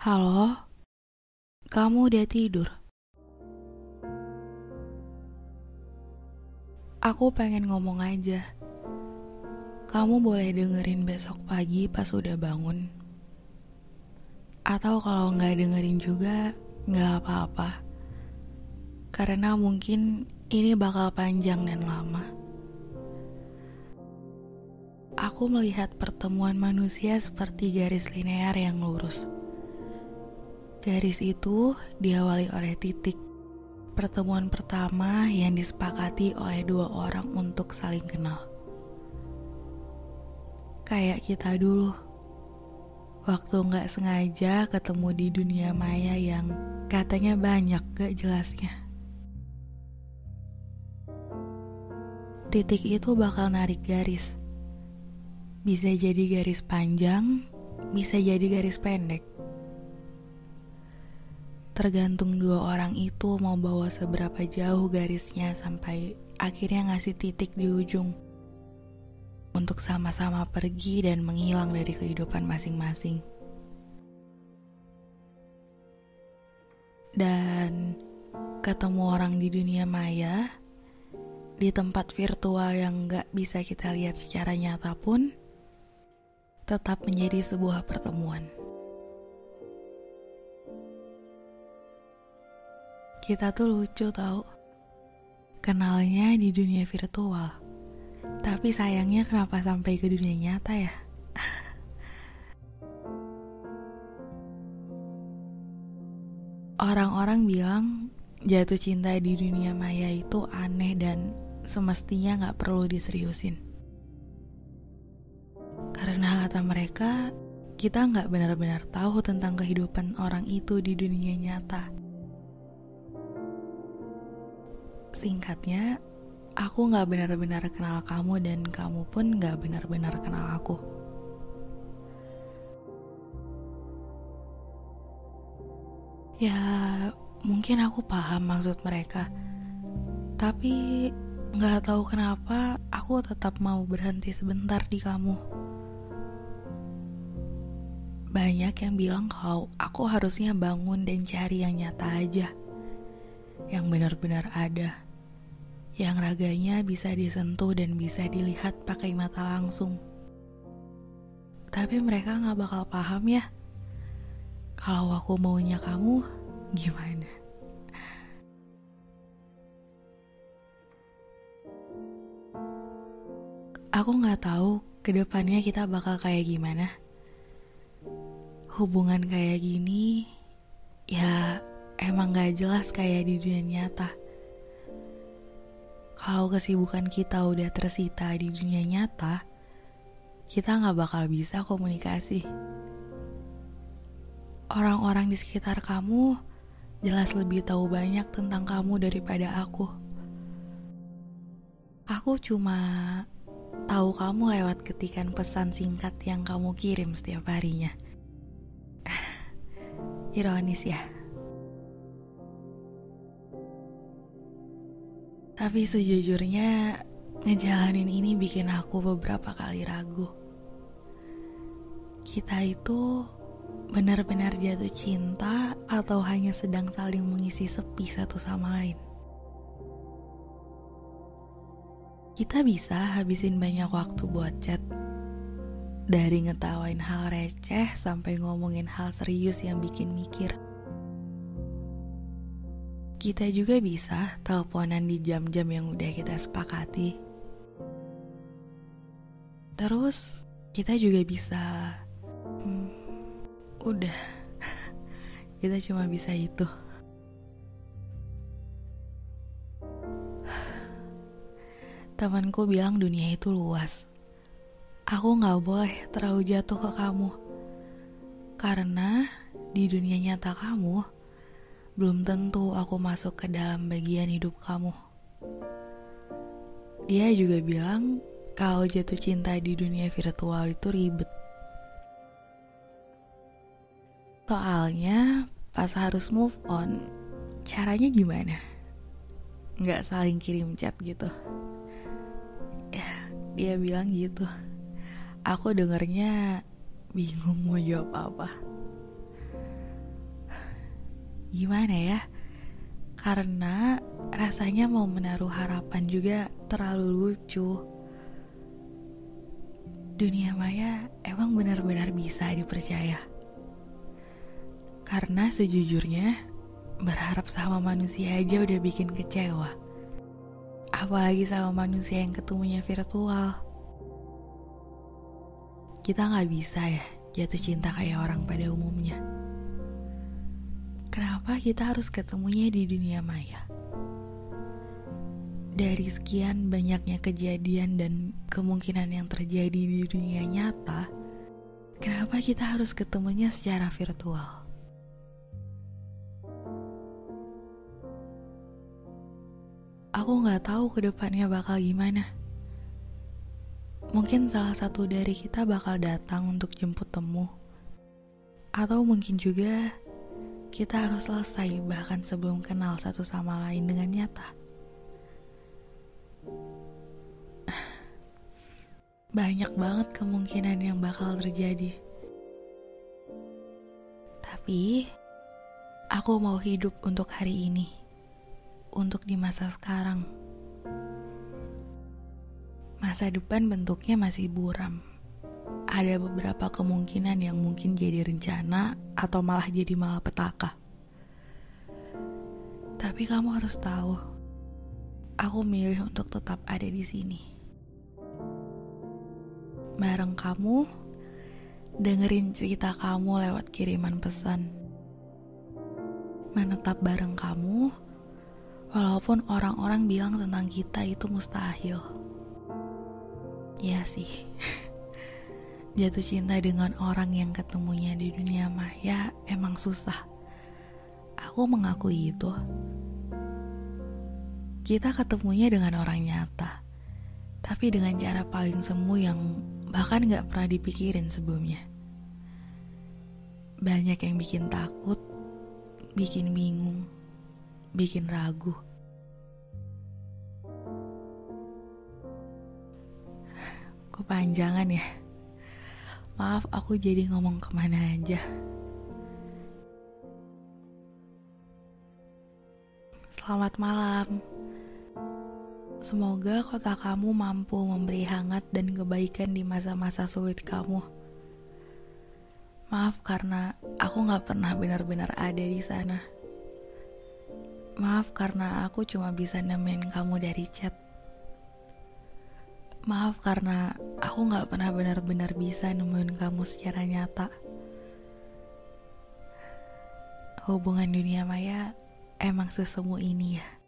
Halo, kamu udah tidur? Aku pengen ngomong aja. Kamu boleh dengerin besok pagi pas udah bangun. Atau kalau nggak dengerin juga, nggak apa-apa. Karena mungkin ini bakal panjang dan lama. Aku melihat pertemuan manusia seperti garis linear yang lurus. Garis itu diawali oleh titik. Pertemuan pertama yang disepakati oleh dua orang untuk saling kenal. Kayak kita dulu. Waktu nggak sengaja ketemu di dunia maya yang katanya banyak gak jelasnya. Titik itu bakal narik garis. Bisa jadi garis panjang, bisa jadi garis pendek. Tergantung dua orang itu mau bawa seberapa jauh garisnya sampai akhirnya ngasih titik di ujung. Untuk sama-sama pergi dan menghilang dari kehidupan masing-masing. Dan ketemu orang di dunia maya, di tempat virtual yang gak bisa kita lihat secara nyata pun, tetap menjadi sebuah pertemuan. Kita tuh lucu tau. Kenalnya di dunia virtual. Tapi sayangnya kenapa sampai ke dunia nyata ya? Orang-orang bilang jatuh cinta di dunia maya itu aneh dan semestinya gak perlu diseriusin. Karena kata mereka, kita gak benar-benar tahu tentang kehidupan orang itu di dunia nyata. Singkatnya, aku gak benar-benar kenal kamu dan kamu pun gak benar-benar kenal aku. Ya, mungkin aku paham maksud mereka. Tapi gak tahu kenapa aku tetap mau berhenti sebentar di kamu. Banyak yang bilang kalau aku harusnya bangun dan cari yang nyata aja. Yang benar-benar ada. Yang raganya bisa disentuh dan bisa dilihat pakai mata langsung. Tapi mereka gak bakal paham ya kalau aku maunya kamu, gimana? Aku nggak tahu ke depannya kita bakal kayak gimana. Hubungan kayak gini, ya emang gak jelas kayak di dunia nyata. Kalau kesibukan kita udah tersita di dunia nyata, kita nggak bakal bisa komunikasi orang-orang di sekitar kamu jelas lebih tahu banyak tentang kamu daripada aku. Aku cuma tahu kamu lewat ketikan pesan singkat yang kamu kirim setiap harinya. Ironis ya. Tapi sejujurnya ngejalanin ini bikin aku beberapa kali ragu. Kita itu benar-benar jatuh cinta atau hanya sedang saling mengisi sepi satu sama lain. Kita bisa habisin banyak waktu buat chat. Dari ngetawain hal receh sampai ngomongin hal serius yang bikin mikir. Kita juga bisa teleponan di jam-jam yang udah kita sepakati. Terus kita juga bisa hmm, udah. Kita cuma bisa itu. Temanku bilang dunia itu luas. Aku gak boleh terlalu jatuh ke kamu. Karena di dunia nyata kamu belum tentu aku masuk ke dalam bagian hidup kamu dia juga bilang kalau jatuh cinta di dunia virtual itu ribet Soalnya pas harus move on, caranya gimana? Nggak saling kirim chat gitu. Ya, dia bilang gitu. Aku dengernya bingung mau jawab apa. Gimana ya? Karena rasanya mau menaruh harapan juga terlalu lucu. Dunia maya emang benar-benar bisa dipercaya. Karena sejujurnya berharap sama manusia aja udah bikin kecewa. Apalagi sama manusia yang ketemunya virtual. Kita nggak bisa ya jatuh cinta kayak orang pada umumnya. Kenapa kita harus ketemunya di dunia maya? Dari sekian banyaknya kejadian dan kemungkinan yang terjadi di dunia nyata, kenapa kita harus ketemunya secara virtual? Aku nggak tahu ke depannya bakal gimana. Mungkin salah satu dari kita bakal datang untuk jemput temu, atau mungkin juga kita harus selesai bahkan sebelum kenal satu sama lain dengan nyata. Banyak banget kemungkinan yang bakal terjadi. Tapi, aku mau hidup untuk hari ini. Untuk di masa sekarang. Masa depan bentuknya masih buram ada beberapa kemungkinan yang mungkin jadi rencana atau malah jadi malapetaka. Tapi kamu harus tahu, aku milih untuk tetap ada di sini. Bareng kamu, dengerin cerita kamu lewat kiriman pesan. Menetap bareng kamu, walaupun orang-orang bilang tentang kita itu mustahil. Iya sih. Jatuh cinta dengan orang yang ketemunya di dunia maya emang susah. Aku mengakui itu. Kita ketemunya dengan orang nyata, tapi dengan cara paling semu yang bahkan gak pernah dipikirin sebelumnya. Banyak yang bikin takut, bikin bingung, bikin ragu. Kepanjangan ya. Maaf aku jadi ngomong ke mana aja. Selamat malam. Semoga kota kamu mampu memberi hangat dan kebaikan di masa-masa sulit kamu. Maaf karena aku gak pernah benar-benar ada di sana. Maaf karena aku cuma bisa nemenin kamu dari chat Maaf karena aku gak pernah benar-benar bisa nemuin kamu secara nyata. Hubungan dunia maya emang sesemu ini ya.